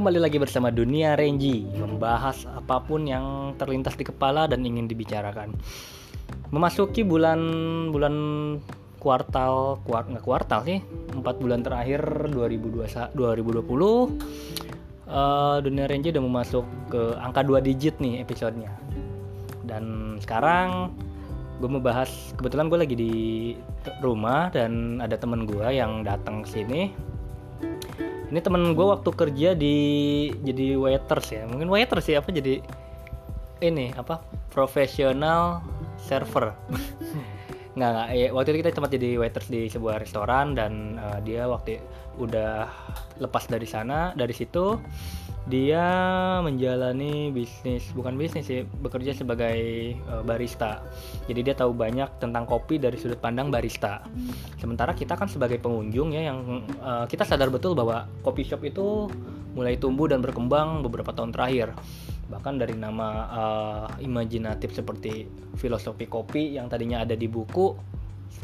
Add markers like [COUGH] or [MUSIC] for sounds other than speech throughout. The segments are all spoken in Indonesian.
Kembali lagi bersama Dunia Renji Membahas apa pun yang terlintas di kepala dan ingin dibicarakan. Memasuki bulan bulan kuartal kuart, nggak kuartal sih empat bulan terakhir 2020 2020 uh, Dunia Renji udah masuk ke angka 2 digit nih episodenya. Dan sekarang gue mau bahas kebetulan gue lagi di rumah dan ada temen gue yang datang ke sini ini temen gue waktu kerja di jadi waiters ya. Mungkin waiters sih apa jadi ini apa profesional server [LAUGHS] nggak nggak. Ya, waktu itu kita sempat jadi waiters di sebuah restoran dan uh, dia waktu udah lepas dari sana dari situ dia menjalani bisnis bukan bisnis sih bekerja sebagai uh, barista. Jadi dia tahu banyak tentang kopi dari sudut pandang barista. Sementara kita kan sebagai pengunjung ya yang uh, kita sadar betul bahwa kopi shop itu mulai tumbuh dan berkembang beberapa tahun terakhir bahkan dari nama uh, imajinatif seperti filosofi kopi yang tadinya ada di buku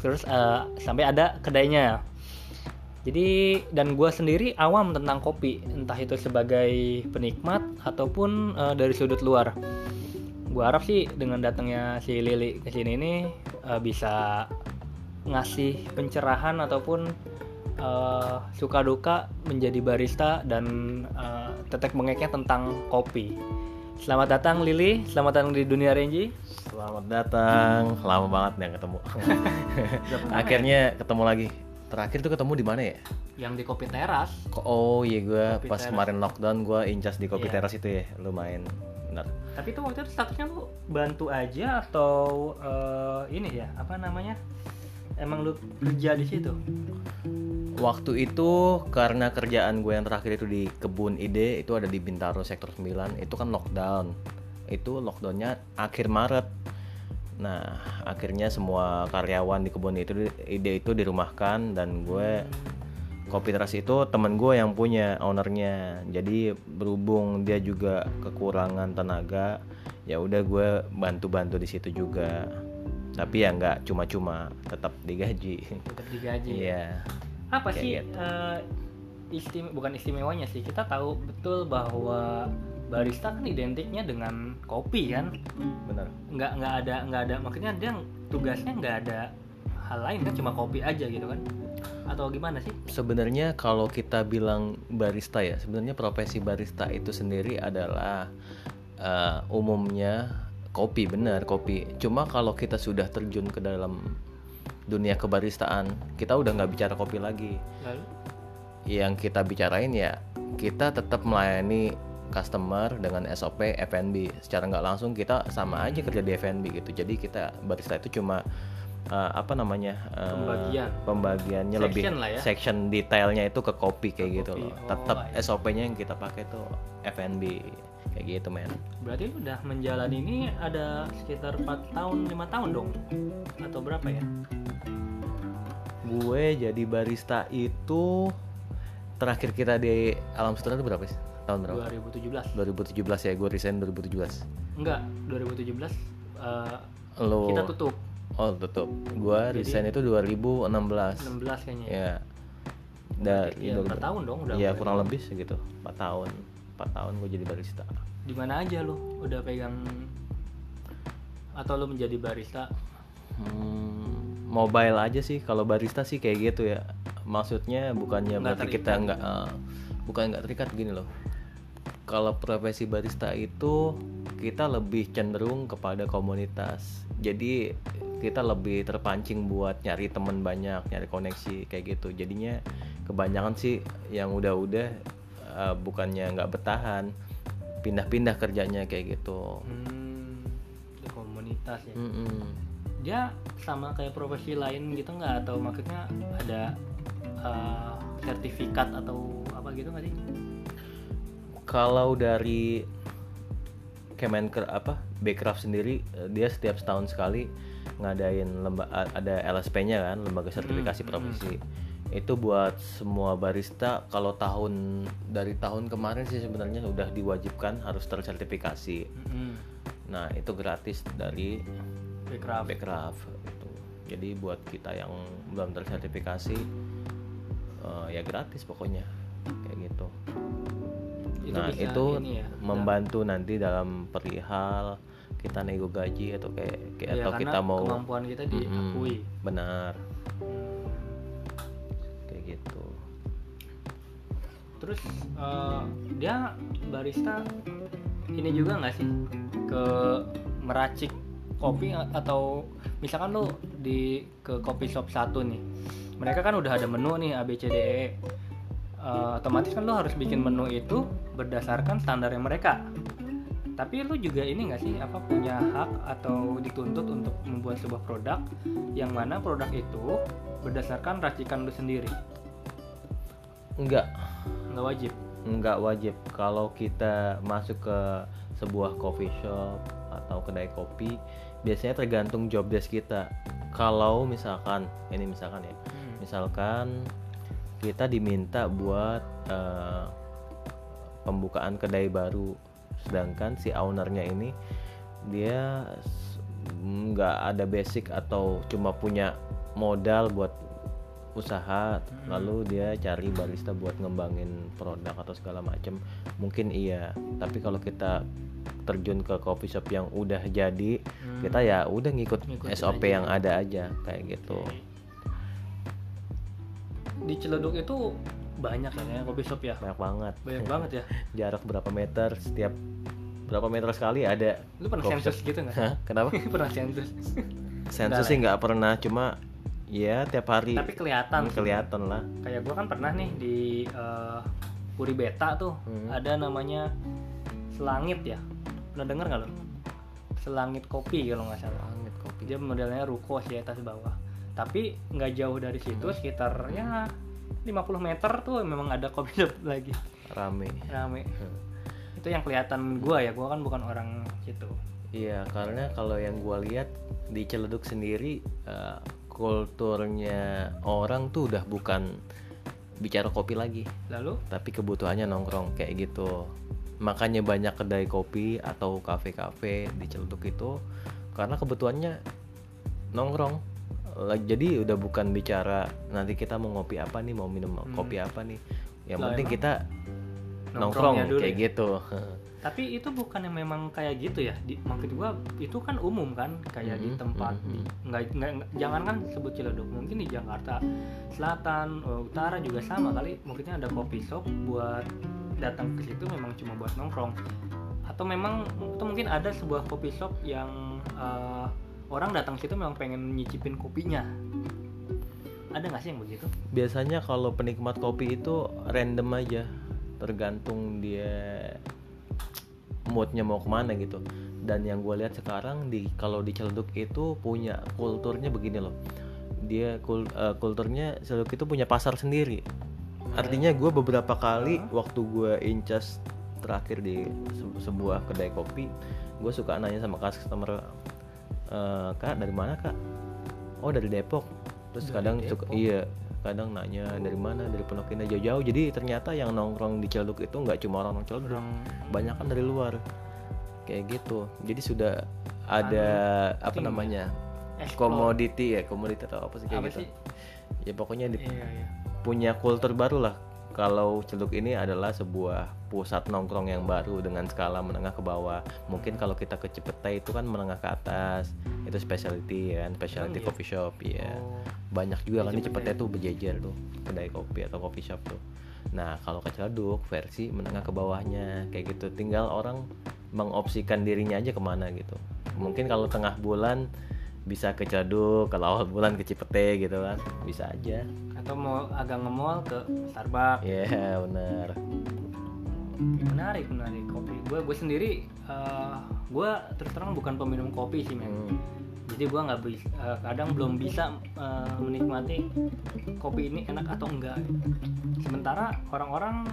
terus uh, sampai ada kedainya. Jadi dan gue sendiri awam tentang kopi entah itu sebagai penikmat ataupun uh, dari sudut luar. Gue harap sih dengan datangnya si Lili ke sini ini uh, bisa ngasih pencerahan ataupun uh, suka duka menjadi barista dan uh, tetek bengeknya tentang kopi Selamat datang Lili, selamat datang di dunia Renji. Selamat datang, lama banget nih ketemu. [LAUGHS] Akhirnya ketemu lagi. Terakhir tuh ketemu di mana ya? Yang di kopi teras. Oh iya gue pas teras. kemarin lockdown gue incas di kopi yeah. teras itu ya, lumayan benar. Tapi itu waktu itu statusnya lu bantu aja atau uh, ini ya apa namanya? Emang lu kerja di situ? Waktu itu karena kerjaan gue yang terakhir itu di kebun ide itu ada di Bintaro sektor 9 itu kan lockdown. Itu lockdownnya akhir Maret. Nah akhirnya semua karyawan di kebun itu ide itu dirumahkan dan gue kopi teras itu temen gue yang punya ownernya. Jadi berhubung dia juga kekurangan tenaga ya udah gue bantu-bantu di situ juga. Tapi ya nggak cuma-cuma tetap digaji. Tetap digaji iya apa Kayak sih gitu. uh, istim bukan istimewanya sih kita tahu betul bahwa barista kan identiknya dengan kopi kan? Benar. Nggak nggak ada nggak ada makanya dia tugasnya nggak ada hal lain kan cuma kopi aja gitu kan? Atau gimana sih? Sebenarnya kalau kita bilang barista ya sebenarnya profesi barista itu sendiri adalah uh, umumnya kopi benar kopi. Cuma kalau kita sudah terjun ke dalam dunia kebaristaan kita udah nggak bicara kopi lagi Lalu? yang kita bicarain ya kita tetap melayani customer dengan SOP F&B secara nggak langsung kita sama aja kerja di F&B gitu jadi kita barista itu cuma uh, apa namanya uh, pembagian pembagiannya section lebih ya? section detailnya itu ke kopi kayak ke gitu kopi. loh tetap oh. SOP-nya yang kita pakai tuh F&B kayak gitu men. Berarti udah menjalani ini ada sekitar 4 tahun lima tahun dong? Atau berapa ya? Gue jadi barista itu terakhir kita di alam sutra itu berapa sih? Tahun berapa? 2017 2017 ya gue resign 2017 enggak 2017 uh, Lo... kita tutup. Oh tutup. Gue resign itu 2016 16 kayaknya ya. Dari ya, 4 tahun dong udah iya kurang lebih segitu. 4 tahun 4 tahun gue jadi barista. Di mana aja lo udah pegang atau lo menjadi barista? Hmm, mobile aja sih. Kalau barista sih kayak gitu ya. Maksudnya bukannya nggak berarti kita nggak uh, bukan nggak terikat gini loh. Kalau profesi barista itu kita lebih cenderung kepada komunitas. Jadi kita lebih terpancing buat nyari teman banyak nyari koneksi kayak gitu. Jadinya kebanyakan sih yang udah-udah uh, bukannya nggak bertahan pindah-pindah kerjanya kayak gitu. Hmm, komunitas ya. Mm -mm dia sama kayak profesi lain gitu nggak? Atau maksudnya ada uh, sertifikat atau apa gitu nggak sih? Kalau dari Kemenker apa Backcraft sendiri eh, dia setiap setahun sekali ngadain lemba ada LSP-nya kan lembaga sertifikasi hmm, profesi. hmm. Itu buat semua barista kalau tahun dari tahun kemarin sih sebenarnya sudah diwajibkan harus tersertifikasi hmm. nah itu gratis dari Backcraft. Backcraft itu. Jadi buat kita yang belum tersertifikasi uh, ya gratis pokoknya kayak gitu. itu nah itu ya, membantu nanti dalam perihal kita nego gaji atau kayak, kayak Iya, atau kita mau kemampuan kita diakui benar kayak gitu. Terus eh, dia barista ini juga nggak sih? Ke meracik kopi atau misalkan lo di ke kopi shop satu nih mereka kan udah ada menu nih A B C D E Eh, otomatis kan lo harus bikin menu itu berdasarkan standarnya mereka. Tapi lu juga ini nggak sih apa punya hak atau dituntut untuk membuat sebuah produk yang mana produk itu berdasarkan racikan lu sendiri enggak nggak wajib? Nggak wajib. Kalau kita masuk ke sebuah coffee shop atau kedai kopi biasanya tergantung job desk kita. Kalau misalkan ini misalkan ya misalkan kita diminta buat eh, pembukaan kedai baru sedangkan si ownernya ini dia nggak ada basic atau cuma punya modal buat usaha lalu dia cari barista buat ngembangin produk atau segala macam mungkin iya. Tapi kalau kita terjun ke coffee shop yang udah jadi Hmm. kita ya udah ngikut Ngikutin SOP aja. yang ada aja kayak gitu. Di Ciledug itu banyak kan ya kopi shop ya? Banyak banget. Banyak banget ya? [LAUGHS] Jarak berapa meter setiap berapa meter sekali ada lu pernah sensus gitu nggak? Kenapa? [LAUGHS] Pernah sensus sensus Enggak sih nggak pernah cuma ya tiap hari. Tapi kelihatan Hmm, kelihatan lah. Kayak gua kan pernah nih di eh, Puri Beta tuh Hmm. ada namanya selangit ya. Pernah denger nggak lo? Selangit kopi kalau nggak salah. Banget kopi. Dia modelnya ruko sih atas bawah. Tapi nggak jauh dari situ sekitar ya 50 meter tuh memang ada kopi [LAUGHS] shop lagi. Rame. Rame. Itu yang kelihatan gua ya gua kan bukan orang situ. Iya, karena kalau yang gua lihat di Ciledug sendiri eh, kulturnya orang tuh udah bukan bicara kopi lagi, lalu tapi kebutuhannya nongkrong kayak gitu. Makanya banyak kedai kopi atau kafe-kafe di Ciledug itu karena kebutuhannya nongkrong. Jadi udah bukan bicara nanti kita mau ngopi apa nih, mau minum kopi apa nih. Yang penting emang kita nongkrong dulu kayak ya? gitu. [LAUGHS] tapi itu bukan yang memang kayak gitu ya. Di, maksud gua itu kan umum kan kayak di Mhm, tempat mhm, di, nggak, nggak jangan kan sebut Ciledug mungkin di Jakarta Selatan eh, Utara juga sama kali. Mungkinnya ada coffee shop buat datang ke situ memang cuma buat nongkrong. Atau memang atau mungkin ada sebuah coffee shop yang eh, orang datang situ memang pengen nyicipin kopinya. Ada nggak sih yang begitu? Biasanya kalau penikmat kopi itu random aja tergantung dia moodnya mau ke mana gitu. Dan yang gue lihat sekarang di kalau di Ciledug itu punya kulturnya begini loh. Dia kul- eh, kulturnya Ciledug itu punya pasar sendiri. Artinya gue beberapa kali waktu gue incas terakhir di se- sebuah kedai kopi gue suka nanya sama customer "Eh, kak dari mana kak? Oh dari Depok. Terus Dari kadang suka Depok. iya kadang nanya dari mana? Dari Pondok Indah? Jauh-jauh. Jadi ternyata yang nongkrong di Ciledug itu nggak cuma orang Ciledug orang banyak kan dari luar. Kayak gitu. Jadi sudah ada apa tinggal. namanya komoditi ya komoditi atau apa sih kayak apa gitu. sih? Ya pokoknya di- iya iya. punya kultur baru lah kalau Ciledug ini adalah sebuah pusat nongkrong yang baru dengan skala menengah ke bawah. Mungkin kalau kita ke Cipete itu kan menengah ke atas. Itu specialty ya kan? Specialty Emang iya? coffee shop ya Oh. banyak juga kan di Cipete. Cipete tuh berjejer tuh kedai kopi atau coffee shop tuh. Nah kalau ke Ciledug versi menengah ke bawahnya kayak gitu. Tinggal orang mengopsikan dirinya aja ke mana gitu. Mungkin kalau tengah bulan bisa ke Ciledug kalau awal bulan ke Cipete gitu kan bisa aja. Atau mau agak nge-mall ke Starbucks. Iya benar. Menarik menarik kopi gue gue sendiri gue terus terang bukan peminum kopi sih men Hmm. jadi gue nggak bisa eh, kadang belum bisa eh, menikmati kopi ini enak atau enggak sementara orang-orang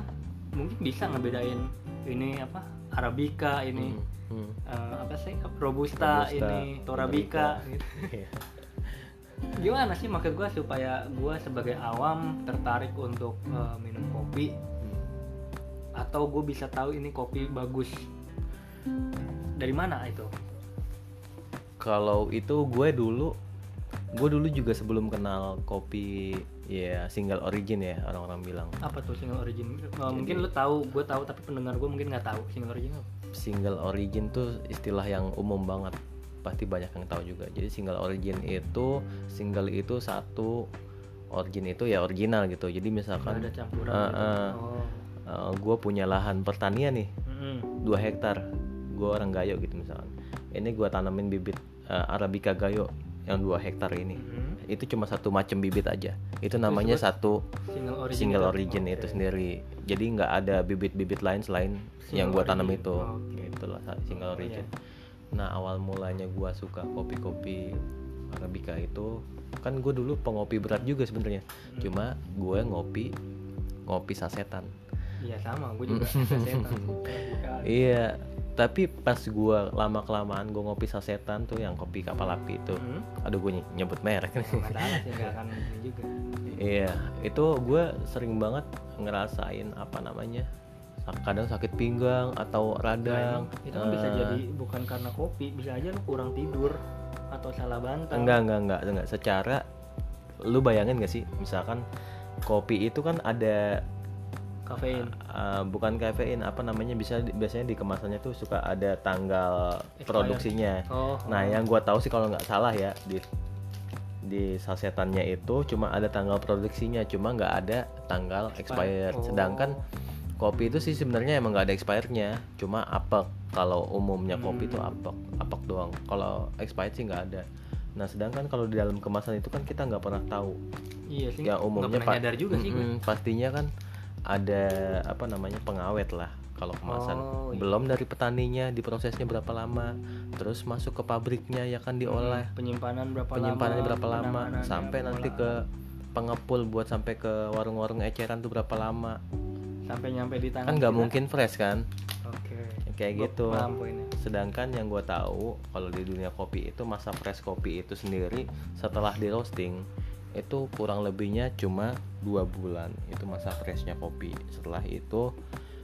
mungkin bisa ngebedain ini apa arabica ini Hmm. eh, apa sih robusta, Robusta, ini torabika gitu. Iya. gimana sih maksud gue supaya gue sebagai awam tertarik untuk eh, minum kopi atau gue bisa tahu ini kopi bagus. Dari mana itu? Kalau itu gue dulu gue dulu juga sebelum kenal kopi ya single origin ya orang-orang bilang. Apa tuh single origin? Oh, mungkin lu tahu gue tahu tapi pendengar gue mungkin nggak tahu single origin apa. Single origin tuh istilah yang umum banget. Pasti banyak yang tahu juga. Jadi single origin itu single itu satu origin itu ya original gitu. Jadi Nggak misalkan ada campuran gitu. ah. Oh gue punya lahan pertanian nih Mm-mm. 2 hektar gue orang Gayo gitu misalkan ini gue tanamin bibit eh, Arabica Gayo yang 2 hektar ini Mm-mm. itu cuma satu macam bibit aja itu namanya satu single origin single itu. origin Oke. itu sendiri jadi nggak ada bibit-bibit lain selain yang Single gue tanam origin. itu Oke. itulah sa- single Oh, origin iya. nah awal mulanya gue suka kopi-kopi Arabica itu kan gue dulu pengopi berat juga sebenarnya Hmm. cuma gue ngopi ngopi sasetan iya sama. Gue juga [LAUGHS] sasetan iya tapi pas gue lama kelamaan gue ngopi sasetan tuh yang kopi kapal api itu Hmm. aduh gue nyebut merek. Nih [LAUGHS] Iya, itu gue sering banget ngerasain apa namanya, kadang sakit pinggang atau Nah, radang. emang itu kan bisa Eh, jadi bukan karena kopi bisa aja lu kurang tidur atau salah bantal. Enggak enggak enggak enggak. Secara lu bayangin gak sih, misalkan kopi itu kan ada kafein eh, bukan kafein apa namanya bisa biasanya di kemasannya tuh suka ada tanggal Expired. produksinya. oh Nah, yang gua tahu sih kalau nggak salah ya di di sasetannya itu cuma ada tanggal produksinya, cuma nggak ada tanggal expired. Oh. Sedangkan kopi itu sih sebenarnya emang nggak ada expirednya, cuma apek. Kalau umumnya kopi itu apek, apek doang. Kalau expired sih nggak ada. Nah, sedangkan kalau di dalam kemasan itu kan kita nggak pernah tahu. iya sih Ya nggak umumnya pernah pa- nyadar juga sih Mm-mm, pastinya kan ada apa namanya pengawet lah kalau kemasan. Oh, iya. Belum dari petaninya diprosesnya berapa lama, terus masuk ke pabriknya ya kan diolah. Penyimpanan berapa penyimpanannya lama berapa lama sampai nanti ke pengepul buat sampai ke warung-warung eceran tuh berapa lama. Sampai nyampe di tangan kan nggak mungkin fresh kan? Oke. Kayak Gua gitu. sedangkan yang gue tahu kalau di dunia kopi itu masa fresh kopi itu sendiri setelah di roasting itu kurang lebihnya cuma dua bulan. Itu masa freshnya kopi. Setelah itu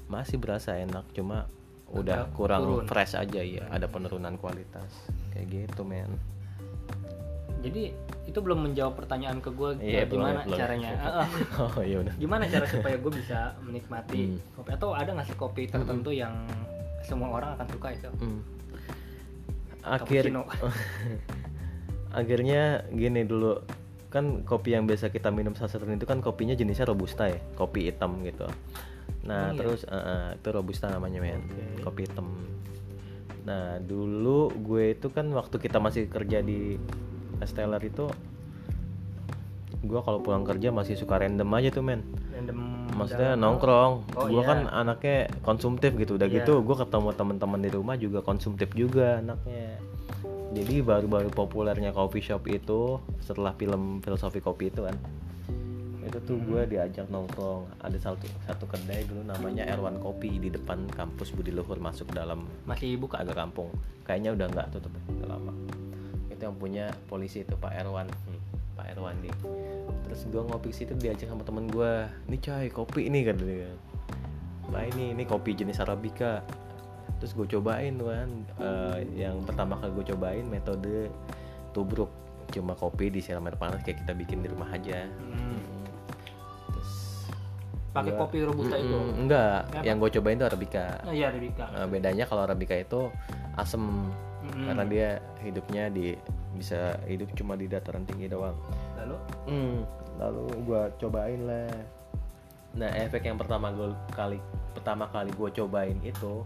masih berasa enak cuma udah Agak kurang turun. fresh aja ya ada penurunan kualitas. Kayak gitu men. Jadi itu belum menjawab pertanyaan ke gue Iya, belum gimana belum. ya. caranya [LAUGHS] oh iya udah. Gimana cara supaya gue bisa menikmati Hmm. kopi? Atau ada nggak sih kopi tertentu yang semua orang akan suka itu? Hmm. Akhir [LAUGHS] akhirnya gini dulu kan kopi yang biasa kita minum sasetan itu kan kopinya jenisnya robusta ya kopi hitam gitu nah Oh, iya? terus eh, eh, itu robusta namanya men Oke. kopi hitam nah dulu gue itu kan waktu kita masih kerja di Esteller itu gue kalau pulang kerja masih suka random aja tuh men random maksudnya dalam- nongkrong Oh, gue iya. kan anaknya konsumtif gitu udah Iya. gitu gue ketemu teman-teman di rumah juga konsumtif juga anaknya jadi baru-baru populernya coffee shop itu setelah film filosofi kopi itu kan itu tuh gue diajak nongkrong. Ada satu satu kedai dulu namanya Erwan Kopi di depan kampus Budi Luhur masuk dalam masih buka agak kampung. Kayaknya udah nggak tutup udah lama. Itu yang punya polisi itu Pak Erwan. Hmm, Pak Erwan nih terus gue ngopi situ diajak sama temen gue ini coy kopi ini kan dia. Nah ini ini kopi jenis arabica terus gue cobain tuh kan Eh, yang pertama kali gue cobain metode tubruk cuma kopi disiram air panas kayak kita bikin di rumah aja Hmm. terus pakai kopi robusta itu Mm-mm, enggak Apa? yang gue cobain tuh arabica oh iya Rebecca Eh, bedanya kalau arabica itu asem Mm-mm. karena dia hidupnya di bisa hidup cuma di dataran tinggi doang. lalu Hmm, lalu gua cobain lah. Nah efek yang pertama gue kali pertama kali gue cobain itu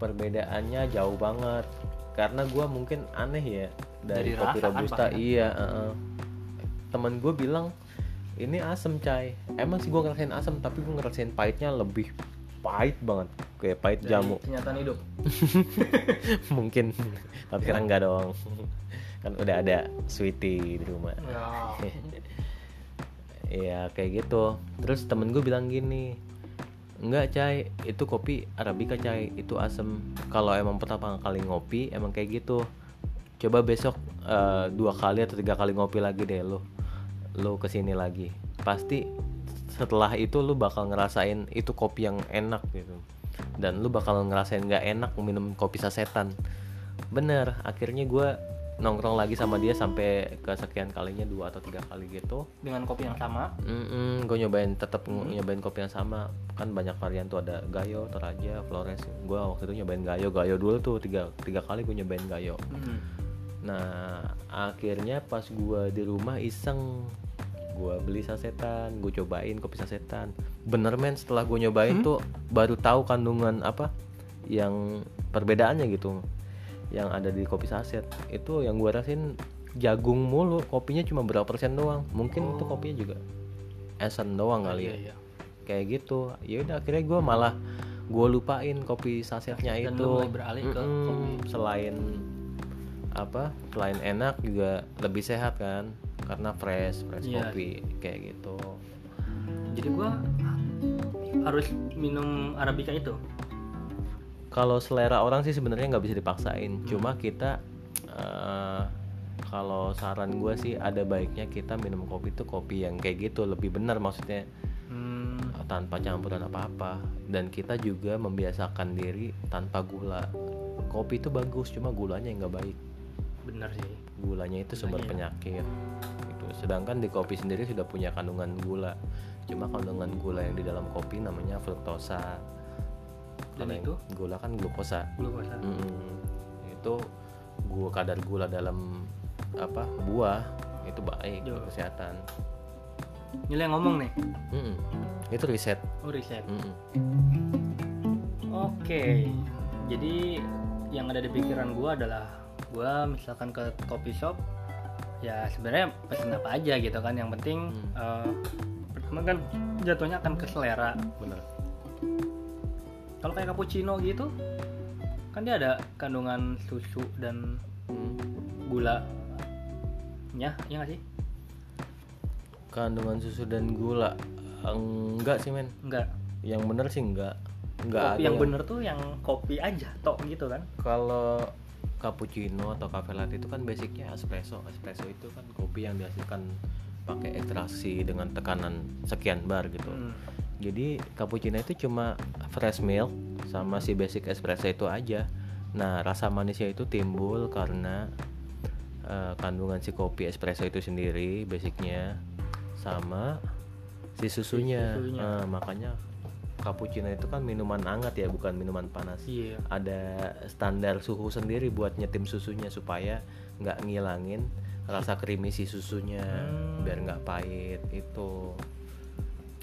perbedaannya jauh banget. Karena gua mungkin aneh ya dari, Dari kopi kan robusta kan? iya heeh. temen gue bilang ini asem cai. Emang sih gue ngerasain asem tapi gue ngerasain pahitnya lebih pahit banget. Kayak pahit dari jamu. kenyataan hidup. [LAUGHS] Mungkin. Tapi sekarang enggak dong. Kan udah ada sweetie di rumah. Ya. [LAUGHS] Iya kayak gitu. Terus temen gue bilang gini enggak cai. Itu kopi arabica cai. Itu asem. Kalau emang pertama kali ngopi emang kayak gitu. Coba besok eh, dua kali atau tiga kali ngopi lagi deh lo lo ke sini lagi. Pasti setelah itu lu bakal ngerasain itu kopi yang enak gitu. Dan lu bakal ngerasain nggak enak minum kopi sasetan. Bener akhirnya gue nongkrong lagi sama dia sampai ke sekian kalinya dua atau tiga kali gitu dengan kopi yang sama Mm gue nyobain tetap nyobain kopi yang sama kan banyak varian tuh ada Gayo, Toraja, Flores. Gue waktu itu nyobain Gayo, Gayo dulu tuh tiga tiga kali gue nyobain Gayo. Hmm. Nah akhirnya pas gue di rumah iseng gue beli sasetan, gue cobain kopi sasetan. Bener men setelah gue nyobain tuh baru tahu kandungan apa yang perbedaannya gitu yang ada di kopi saset. Itu yang gue rasain jagung mulu kopinya cuma berapa persen doang. Mungkin itu kopinya juga esen doang kali ya. Iya, iya. kayak gitu. Ya udah akhirnya gue malah gue lupain kopi sasetnya Dan itu. mulai beralih ke Mm-mm. kopi. selain apa selain enak juga lebih sehat kan. Karena fresh fresh Iya. kopi kayak gitu. Jadi gua harus minum arabica itu kalau selera orang sih sebenarnya nggak bisa Hmm. dipaksain. Cuma kita eh, kalau saran gue sih ada baiknya kita minum kopi tuh kopi yang kayak gitu lebih benar maksudnya. Hmm, tanpa campuran apa-apa. Dan kita juga membiasakan diri tanpa gula. Kopi itu bagus cuma gulanya yang nggak baik. Bener sih. Gulanya itu sumber penyakit gitu. sedangkan di kopi sendiri sudah punya kandungan gula. Cuma kandungan gula yang di dalam kopi namanya fruktosa Dan itu? gula kan glukosa. Glukosa. Mm, itu gua kadar gula dalam apa buah itu baik buat kesehatan. Ini lo yang ngomong nih? Mm-mm. itu riset. Oh riset. Mm-mm. oke. Jadi yang ada di pikiran gua adalah gua misalkan ke coffee shop ya sebenarnya pesen apa aja gitu kan. Yang penting Hmm. eh, pertama kan jatuhnya akan ke selera. Bener kalau kayak cappuccino gitu kan dia ada kandungan susu dan gula nya ya nggak sih? Kandungan susu dan gula. Enggak sih men. Enggak. Yang bener sih enggak. Enggak kopi ada yang bener tuh yang kopi aja tok gitu kan? Kalau cappuccino atau cafe latte itu kan basicnya espresso. Espresso itu kan kopi yang dihasilkan pakai ekstraksi dengan tekanan sekian bar gitu. Hmm. Jadi cappuccino itu cuma fresh milk sama si basic espresso itu aja. Nah rasa manisnya itu timbul karena eh, kandungan si kopi espresso itu sendiri basicnya sama si susunya, susunya. Eh, makanya cappuccino itu kan minuman hangat ya bukan minuman panas. Iya. Ada standar suhu sendiri buat nyetim susunya supaya nggak ngilangin rasa creamy si susunya Hmm. biar nggak pahit itu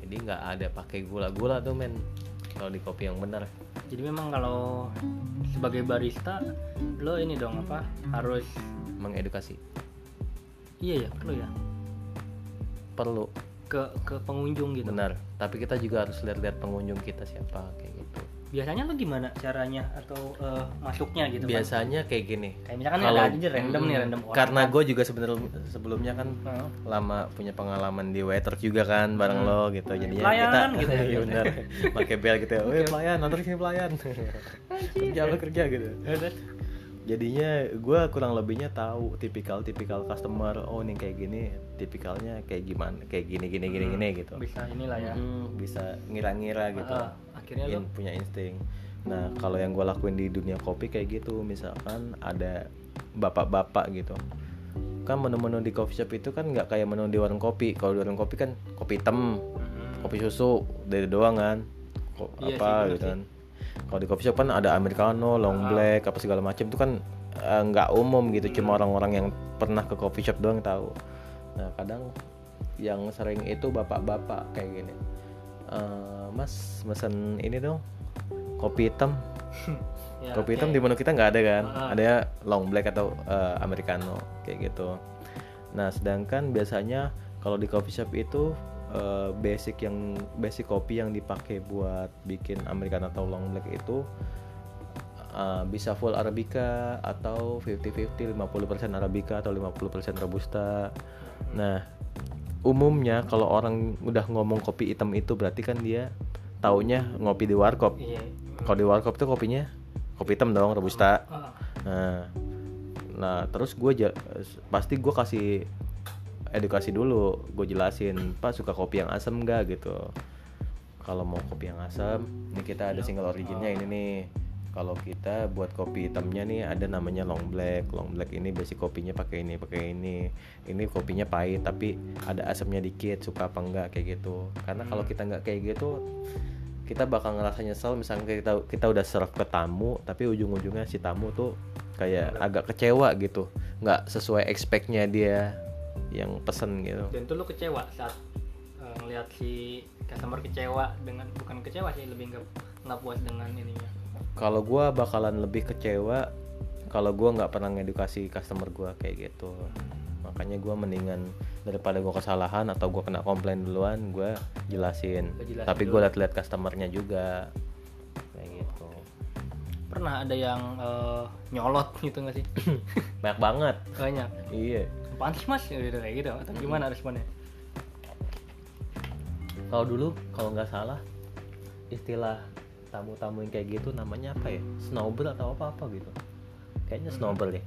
jadi nggak ada pakai gula-gula tuh men. Kalau di kopi yang benar. Jadi memang kalau sebagai barista lo ini dong apa harus mengedukasi. Iya ya perlu ya? Perlu. Ke ke pengunjung gitu? Benar. Tapi kita juga harus lihat-lihat pengunjung kita siapa kayak gitu biasanya lo gimana caranya atau eh, masuknya gitu kan? biasanya kayak gini. Kayak misalkan Kalau- ada aja random nih Mm, random orang. Karena kan. gue juga sebenarnya sebelumnya kan Heeh. lama punya pengalaman di waiter juga kan bareng Hmm. lo gitu. Jadinya Pelayan kita [LAUGHS] gitu ya. iya benar pakai bel gitu ya weh pelayan nanti sini pelayan. Kerja lo kerja gitu. Jadinya gue kurang lebihnya tahu tipikal tipikal customer oh nih kayak gini tipikalnya kayak gimana kayak gini gini gini gini gitu. Bisa inilah ya. Hmm, bisa ngira-ngira gitu. Heeh, akhirnya lo In- punya insting. Nah kalau yang gue lakuin di dunia kopi kayak gitu misalkan ada bapak-bapak gitu. Kan menu-menu di coffee shop itu kan nggak kayak menu di warung kopi. Kalau di warung kopi kan kopi hitam Mm-mm. kopi susu dari doang kan. Ko- Iya sih, apa bener gitu sih. kan. Kalau di coffee shop kan ada americano long black apa segala macam itu kan eh, nggak umum gitu. Cuma orang-orang yang pernah ke coffee shop doang tahu. Nah kadang yang sering itu bapak-bapak kayak gini "Eh, mas mesen ini dong. Kopi hitam. [LAUGHS] Ya, kopi hitam oke. di menu kita nggak ada kan? Ah. ada long black atau eh, americano kayak gitu. Nah sedangkan biasanya kalau di coffee shop itu eh, basic yang basic kopi yang dipakai buat bikin americano atau long black itu eh, bisa full arabica atau 50-50 50% arabica atau 50% robusta. Nah umumnya kalau orang udah ngomong kopi hitam itu berarti kan dia taunya ngopi di warkop. Iya. Kalau di warkop tuh kopinya kopi hitam dong robusta Ah, nah nah terus gue pasti gue kasih edukasi dulu gue jelasin pak suka kopi yang asam gak gitu. Kalau mau kopi yang asam ini kita ada single originnya ini nih kalau kita buat kopi hitamnya nih ada namanya long black. Long black ini basic kopinya pakai ini pakai ini. Ini kopinya pahit tapi ada asamnya dikit suka apa enggak kayak gitu. Karena kalau Hmm. kita nggak kayak gitu kita bakal ngerasa nyesel. Misalnya kita kita udah serve ke tamu tapi ujung-ujungnya si tamu tuh kayak agak kecewa gitu. Nggak sesuai expectnya dia yang pesen gitu. Dan tuh lu kecewa saat eh, ngelihat si customer kecewa dengan bukan kecewa sih lebih nggak nggak puas dengan ininya kalau gua bakalan lebih kecewa kalau gua nggak pernah ngedukasi customer gua kayak gitu. Makanya gua mendingan daripada gua kesalahan atau gua kena komplain duluan gua jelasin, jelasin tapi gua liat-liat customernya juga. Kayak gitu. Pernah ada yang eh, nyolot [LAUGHS] gitu nggak sih? [LAUGHS] Banyak banget. Banyak. Iya. Apaan sih mas? Ya udah kayak gitu. Atau gimana responnya? Kalau dulu kalau nggak salah istilah tamu-tamu yang kayak gitu namanya apa ya snowbird atau apa apa gitu kayaknya snowbird ya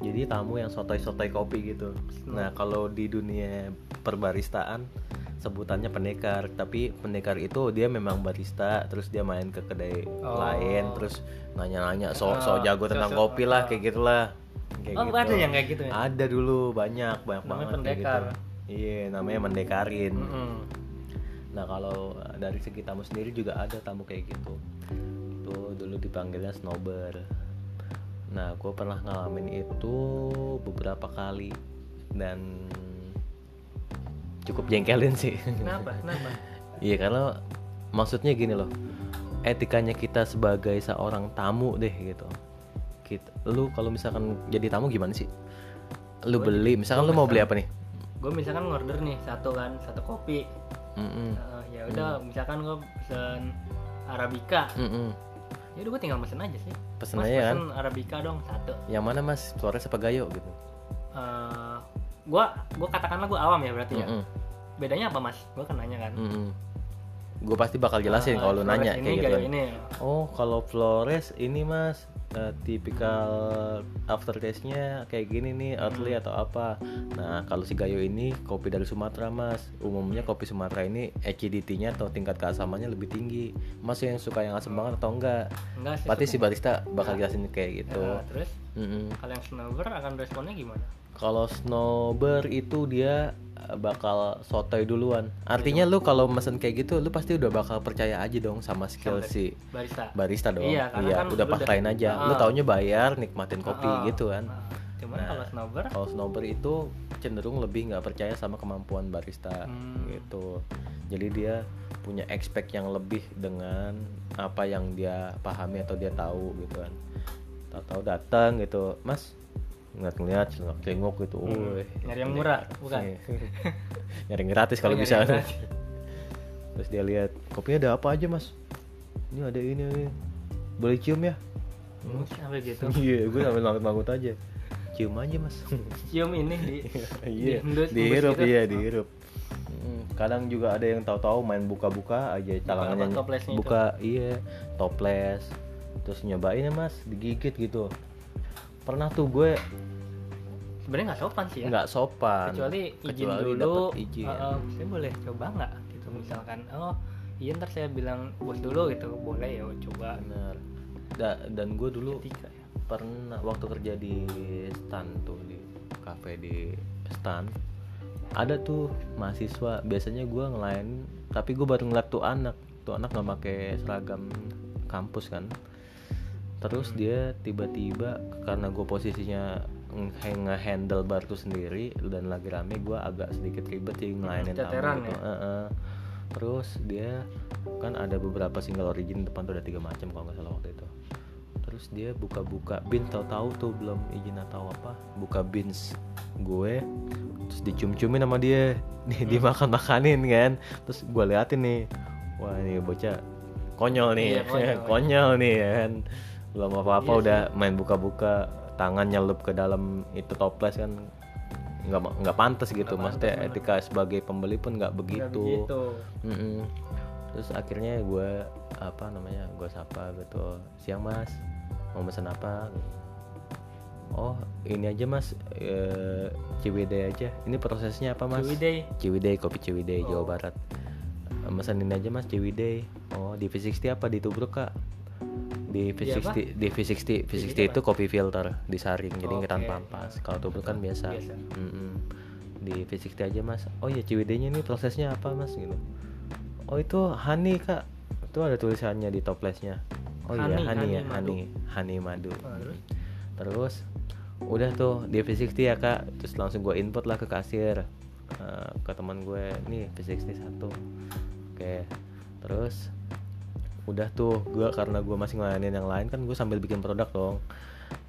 jadi tamu yang sotoy-sotoy kopi gitu nah kalau di dunia perbaristaan sebutannya pendekar tapi pendekar itu dia memang barista terus dia main ke kedai Oh. lain terus nanya-nanya so Ah, so jago tentang so- kopi lah ah. kayak gitulah kayak oh ada yang kayak gitu ya ada dulu banyak banyak Namanya banget kayak pendekar. gitu. iya namanya mendekarin Mm-mm. Nah kalau uh, dari segi tamu sendiri juga ada tamu kayak gitu. Itu dulu dipanggilnya snowber. Nah gue pernah ngalamin itu beberapa kali dan cukup jengkelin sih. kenapa kenapa [LAUGHS] Iya karena maksudnya gini loh, etikanya kita sebagai seorang tamu deh gitu. Kita, lu kalau misalkan jadi tamu gimana sih? Lu Gua beli, misalkan lu mau beli apa nih? gue misalkan ngorder nih satu kan satu kopi Mm-mm, Eh, ya udah misalkan gue pesen arabica mm-mm. ya udah gue tinggal pesen aja sih Pesen mas aja kan? pesen arabica dong satu Yang mana mas? Flores apa Gayo gitu? Eh, gue gue katakanlah gue awam ya berarti ya Mm-mm. bedanya apa mas gue kan nanya kan Gue pasti bakal jelasin Eh, kalau lu nanya ini kayak gitu. kan. ini Oh, kalau Flores ini Mas eh, tipikal aftertaste-nya kayak gini nih, earthly atau apa. Nah, kalau si Gayo ini kopi dari Sumatera, Mas. Umumnya kopi Sumatera ini acidity-nya atau tingkat keasamannya lebih tinggi. Mas yang suka yang asam banget atau enggak? enggak sih Pasti si barista bakal jelasin kayak gitu. Ya, terus Mm-mm. kalau yang snowber akan responnya gimana Kalau snowber itu dia eh, bakal sotoy duluan. Artinya lu kalau mesen kayak gitu, lu pasti udah bakal percaya aja dong sama skill si barista barista dong. Iya, karena kan udah paksain udah- aja. Lu Ah. taunya bayar, nikmatin kopi Ah, gitu kan. cuman Nah. kalau snowber Kalau snowber itu cenderung lebih nggak percaya sama kemampuan barista Hmm. gitu. Jadi dia punya expect yang lebih dengan apa yang dia pahami atau dia tahu gitu kan. Tahu-tahu datang gitu, Mas ngeliat-ngeliat celengok-celengok gitu. Hmm, nyari yang murah, bukan? Iya. [LAUGHS] nyari yang gratis kalau Oh, bisa. gratis. [LAUGHS] Terus dia lihat kopinya ada apa aja mas? Ini ada ini, ini. boleh cium ya? Hmm, sampai gitu [LAUGHS] Iya, gue sambil mangut-mangut aja. Cium aja mas. cium ini di Iya, dihirup iya dihirup. Hmm, Kadang juga ada yang tahu-tahu main buka-buka aja toplesnya itu? buka iya toples terus nyobain ya mas digigit gitu pernah tuh gue sebenarnya nggak sopan sih ya. Nggak sopan. Kecuali izin Kecuali dulu. izin. "Eh, eh, saya boleh coba nggak? Gitu misalkan oh iya ntar saya bilang bos dulu gitu. Boleh ya coba. Bener. Da- dan gue dulu Etika ya. pernah waktu kerja di stand tuh di kafe di stand ada tuh mahasiswa biasanya gue ngelain tapi gue baru ngeliat tuh anak. Tuh anak nggak pakai seragam kampus kan terus dia tiba-tiba karena gue posisinya nge- nge-handle bar tuh sendiri dan lagi rame gue agak sedikit ribet sih ngelainin tamu gitu ya? Heeh. terus dia kan ada beberapa single origin depan tuh ada tiga macam kalau nggak salah waktu itu. Terus dia buka-buka bin tahu-tahu tuh belum izin atau apa buka bins gue terus dicium-ciumin sama dia. [LAUGHS] Di dimakan-makanin kan. Terus gue liatin nih wah ini bocah konyol nih Iya, konyol. [LAUGHS] konyol nih ya kan belum apa-apa Iya udah main buka-buka tangan nyelup ke dalam itu toples kan. Nggak nggak pantas gitu Nggak maksudnya etika sebagai pembeli pun nggak begitu. begitu. Mm-mm. terus akhirnya gue apa namanya gue sapa gitu siang mas mau pesan apa? Oh ini aja mas eh, Ciwidey aja. Ini prosesnya apa mas? Ciwidey. Ciwidey kopi Ciwidey Jawa Oh. Barat. Eh, pesan ini aja mas Ciwidey. Oh di V60 apa? Di Tubruk kak di Iya, apa? V60 di V60 V60 itu kopi filter disaring jadi nggak tanpa ampas kalau tubruk kan biasa, Biasa. Mm-mm. di V60 aja mas. Oh ya CWD nya ini prosesnya apa mas? Gitu. Oh itu honey kak. Itu ada tulisannya di toplesnya oh iya Honey, honey, honey ya madu. honey honey madu. Ah, terus? terus udah tuh di V60 ya kak. Terus langsung gue input lah ke kasir Eh, ke teman gue. Nih V60 satu. Oke. Terus udah tuh gue karena gue masih ngelayanin yang lain kan gue sambil bikin produk dong.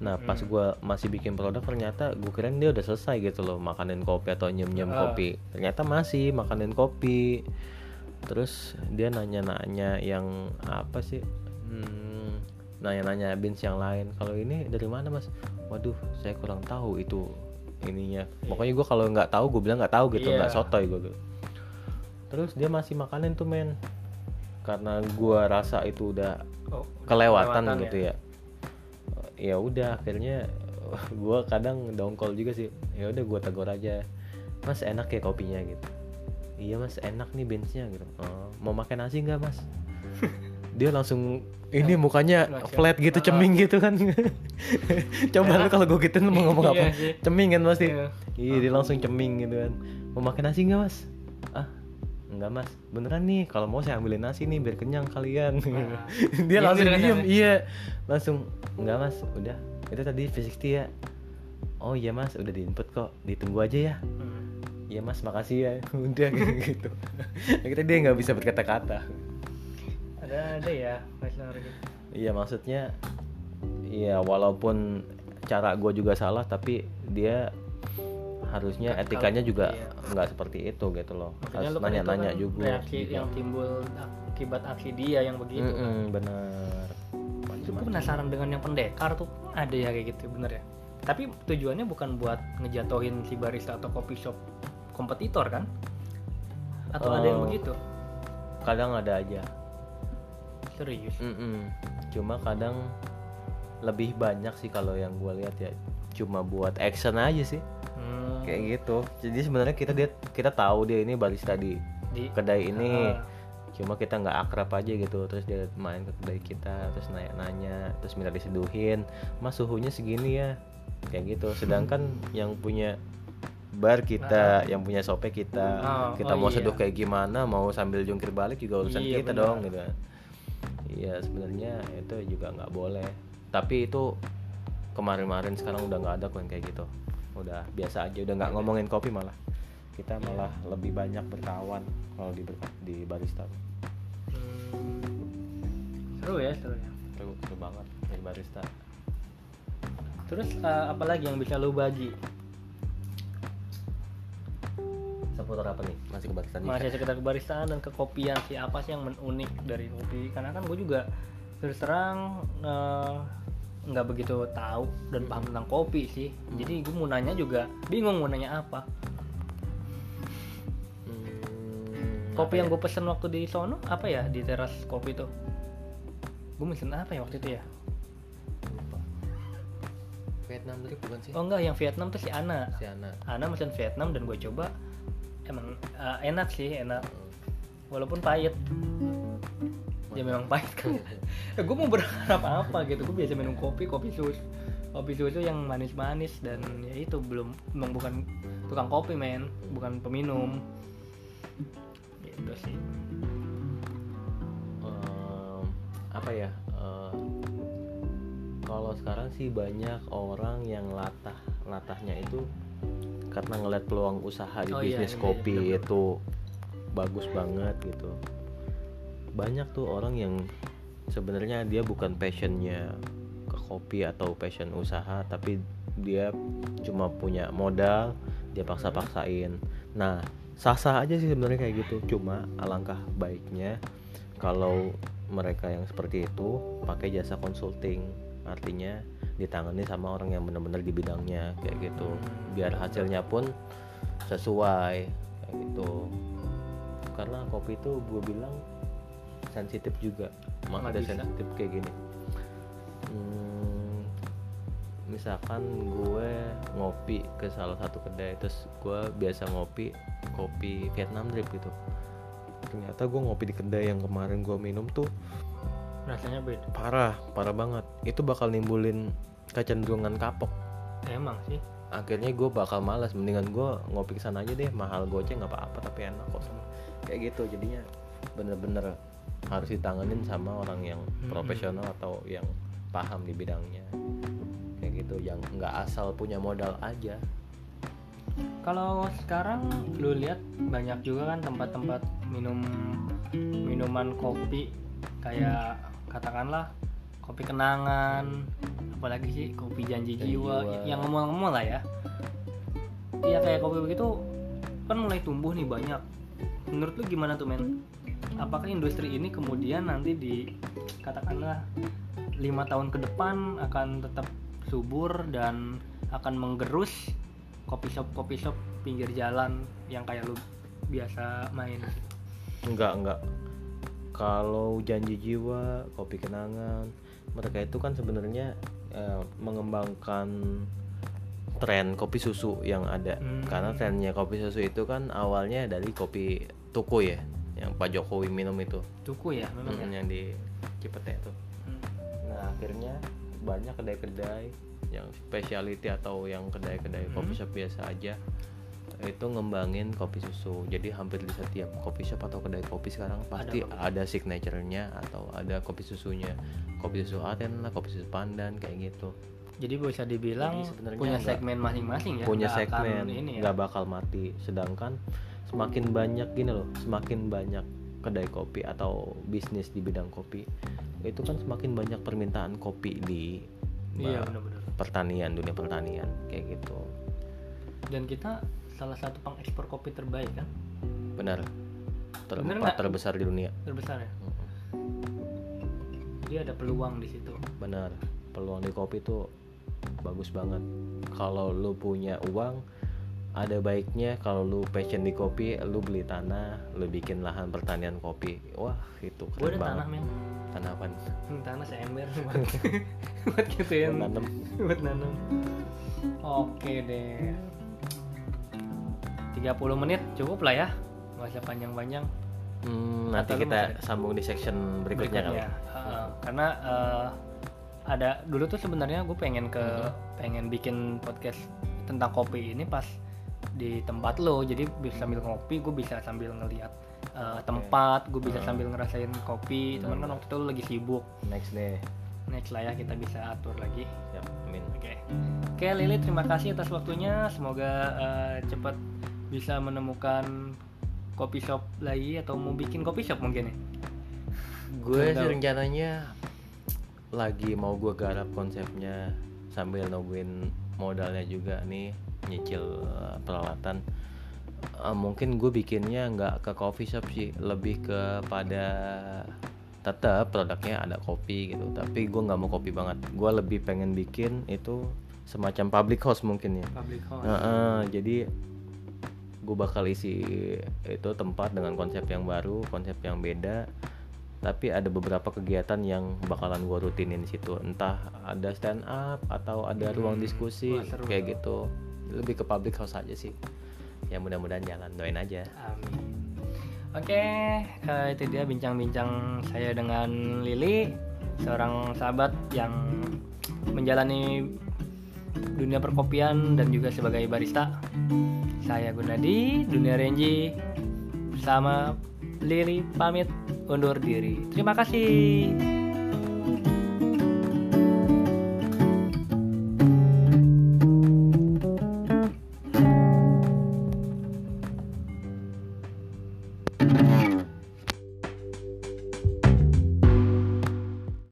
Nah pas Hmm. gue masih bikin produk ternyata gue kirain dia udah selesai gitu loh makanin kopi atau nyem nyem Ah. kopi. Ternyata masih makanin kopi. Terus dia nanya-nanya yang apa sih? Hmm, nanya-nanya bins yang lain. Kalau ini dari mana mas? Waduh saya kurang tahu itu ininya. Pokoknya gue kalau nggak tahu gue bilang nggak tahu gitu nggak sotoy gue gitu. terus dia masih makanin tuh men karena gue rasa itu udah Oh, kelewatan, kelewatan gitu ya? ya. Udah akhirnya [LAUGHS] gue kadang dongkol juga sih. Ya udah gue tegur aja mas enak ya kopinya gitu. Iya mas enak nih benchnya gitu. "Oh, mau makan nasi nggak mas? [LAUGHS] Dia langsung ini mukanya flat gitu Ah. ceming gitu kan. [LAUGHS] Coba lu kalau gue gituin mau ngomong apa? Iya sih. ceming kan pasti. Iya. iya dia langsung ceming gitu kan. Mau makan nasi nggak mas enggak mas. Beneran nih kalau mau saya ambilin nasi nih biar kenyang kalian. Nah. [LAUGHS] dia Gitu langsung diem. ya? iya. Langsung enggak mas. Udah. Itu tadi V60 ya. Oh iya mas. Udah diinput kok. Ditunggu aja ya. Hmm. iya mas. Makasih ya. [LAUGHS] Udah gitu. Akhirnya dia nggak bisa berkata-kata. Ada ada ya iya maksudnya iya walaupun cara gue juga salah tapi dia harusnya Ka- etikanya kalau- juga iya. nggak seperti itu gitu loh Makanya harus kan nanya-nanya kan juga reaksi juga. yang timbul akibat aksi dia yang begitu kan. Mm-mm, bener Itu gue Macem-macem. penasaran dengan yang pendekar tuh ada ya kayak gitu bener ya. Tapi tujuannya bukan buat ngejatohin si barista atau coffee shop kompetitor kan? Atau ada yang Oh. begitu? kadang ada aja Serius? Mm-mm. Cuma kadang lebih banyak sih kalau yang gue lihat ya cuma buat action aja sih Hmm, kayak gitu. Jadi sebenarnya kita dia kita tahu dia ini barista di di kedai ini. Ah. Cuma kita nggak akrab aja gitu. Terus dia main ke kedai kita, terus nanya-nanya, terus minta diseduhin. Mas suhunya segini ya, kayak gitu. Sedangkan yang punya bar kita, yang punya sope kita, Oh, kita oh mau iya. seduh kayak gimana, mau sambil jungkir balik juga urusan Iya, kita benar. dong gitu kan. Iya sebenarnya itu juga nggak boleh. Tapi itu kemarin-kemarin sekarang udah nggak ada kok yang kayak gitu. Udah biasa aja, udah nggak ngomongin kopi malah. Kita malah lebih banyak berkawan kalau di di barista. Hmm, seru ya seru ya. Seru, seru banget jadi barista. Terus eh, apa lagi yang bisa lu bagi? Seputar apa nih? Masih ke barista nih. Masih sekitar kebaristaan dan kekopian sih apa sih yang unik dari kopi? Karena kan gue juga terus terang eh, nggak begitu tahu dan paham tentang kopi sih. Jadi gue mau nanya juga bingung mau nanya apa. Hmm, Kopi apa yang ya? gue pesen waktu di sono apa ya di teras kopi tuh? Gue pesen apa ya waktu itu ya? Lupa. Vietnam tadi bukan sih? Oh enggak, yang Vietnam tuh si Ana. Si Ana. Ana pesen Vietnam dan gue coba emang eh, enak sih enak walaupun pahit ya memang pahit kan? [LAUGHS] Gue mau berharap apa gitu? Gue biasa minum kopi kopi susu kopi susu yang manis-manis dan ya itu belum emang bukan tukang kopi men. Bukan peminum. Gitu sih. Em, apa ya? eh, kalau sekarang sih banyak orang yang latah latahnya itu karena ngeliat peluang usaha di Oh iya, bisnis iya, kopi bener-bener. itu bagus banget gitu banyak tuh orang yang sebenarnya dia bukan passionnya ke kopi atau passion usaha tapi dia cuma punya modal dia paksa-paksain. Nah sah-sah aja sih sebenarnya kayak gitu. Cuma alangkah baiknya kalau mereka yang seperti itu pakai jasa consulting. Artinya ditangani sama orang yang benar-benar di bidangnya kayak gitu. Biar hasilnya pun sesuai kayak gitu. Karena kopi itu gue bilang sensitif juga. Emang ada sensitif kayak gini? Hmm, misalkan gue ngopi ke salah satu kedai terus gue biasa ngopi kopi Vietnam drip gitu. Ternyata gue ngopi di kedai yang kemarin gue minum tuh rasanya beda. parah parah banget. Itu bakal nimbulin kecenderungan kapok. Emang sih. Akhirnya gue bakal malas mendingan gue ngopi ke sana aja deh. Mahal goceng nggak apa-apa tapi enak kok kayak gitu jadinya. Bener-bener harus ditanganin sama orang yang Mm-mm. profesional atau yang paham di bidangnya kayak gitu yang nggak asal punya modal aja kalau sekarang lu lihat banyak juga kan tempat-tempat minum minuman kopi kayak katakanlah kopi kenangan apalagi sih kopi janji Janji jiwa, jiwa. yang ngemul-ngemul lah ya iya kayak kopi begitu kan mulai tumbuh nih banyak menurut lu gimana tuh men? Apakah industri ini kemudian nanti di katakanlah lima tahun ke depan akan tetap subur dan akan menggerus kopi shop kopi shop pinggir jalan yang kayak lu biasa main? Enggak, enggak. Kalau janji jiwa, kopi kenangan, mereka itu kan sebenarnya eh, mengembangkan tren kopi susu yang ada. Hmm. Karena trennya kopi susu itu kan awalnya dari kopi tuku ya, yang Pak Jokowi minum itu, tuku ya memang ya Hmm, yang di Cipete itu. Hmm. Nah, akhirnya banyak kedai-kedai yang specialty atau yang kedai-kedai Hmm. kopi shop biasa aja itu ngembangin kopi susu. Jadi hampir di setiap kopi shop atau kedai kopi sekarang pasti kopi. ada, signaturenya atau ada kopi susunya. Kopi susu Aten lah, kopi susu Pandan kayak gitu. Jadi bisa dibilang Jadi punya segmen masing-masing ya Punya akan segmen, ini ya. nggak bakal mati. Sedangkan semakin banyak gini loh, semakin banyak kedai kopi atau bisnis di bidang kopi itu kan semakin banyak permintaan kopi di iya benar-benar. pertanian dunia pertanian kayak gitu. Dan kita salah satu pengekspor kopi terbaik kan? Benar. Bener terempat nggak? terbesar di dunia. Terbesar ya? Jadi ada peluang di situ. Benar. Peluang di kopi tuh bagus banget. Kalau lu punya uang ada baiknya kalau lu passion di kopi lu beli tanah lu bikin lahan pertanian kopi. Wah itu keren ada tanah banget. men. Tanah apa Hmm, tanah seember. [LAUGHS] Buat buat gituin. Nanam. Buat nanam. Oke deh. 30 menit cukup lah ya. Nggak usah panjang-panjang. Hmm, nanti Atau kita sambung di section berikutnya, kali. Uh, karena uh, ada dulu tuh sebenarnya gue pengen ke Hmm. pengen bikin podcast tentang kopi ini pas di tempat lo jadi bisa sambil ngopi gue bisa sambil ngelihat uh, tempat gue bisa Hmm. sambil ngerasain kopi cuman kan waktu itu lo lagi sibuk next deh next lah ya kita bisa atur lagi siap amin Oke. Oke Lili, terima kasih atas waktunya. Semoga eh, cepat bisa menemukan kopi shop lagi atau mau bikin kopi shop mungkin ya. gue sih rencananya lagi mau gue garap konsepnya sambil nungguin modalnya juga nih nyicil uh, peralatan Uh, mungkin gue bikinnya nggak ke coffee shop sih lebih kepada tetap produknya ada kopi gitu tapi gue nggak mau kopi banget gue lebih pengen bikin itu semacam public house mungkin ya Public house. Heeh, jadi gue bakal isi itu tempat dengan konsep yang baru, konsep yang beda. Tapi ada beberapa kegiatan yang bakalan gue rutinin di situ. Entah ada stand up atau ada ruang Hmm, diskusi wah, seru kayak gitu. Lebih ke public house aja sih. Ya mudah-mudahan jalan, doain aja. Amin. Oke, eh, itu dia bincang-bincang saya dengan Lili, seorang sahabat yang menjalani dunia perkopian dan juga sebagai barista. Saya Gunadi, Dunia Renji bersama Lili pamit undur diri. Terima kasih.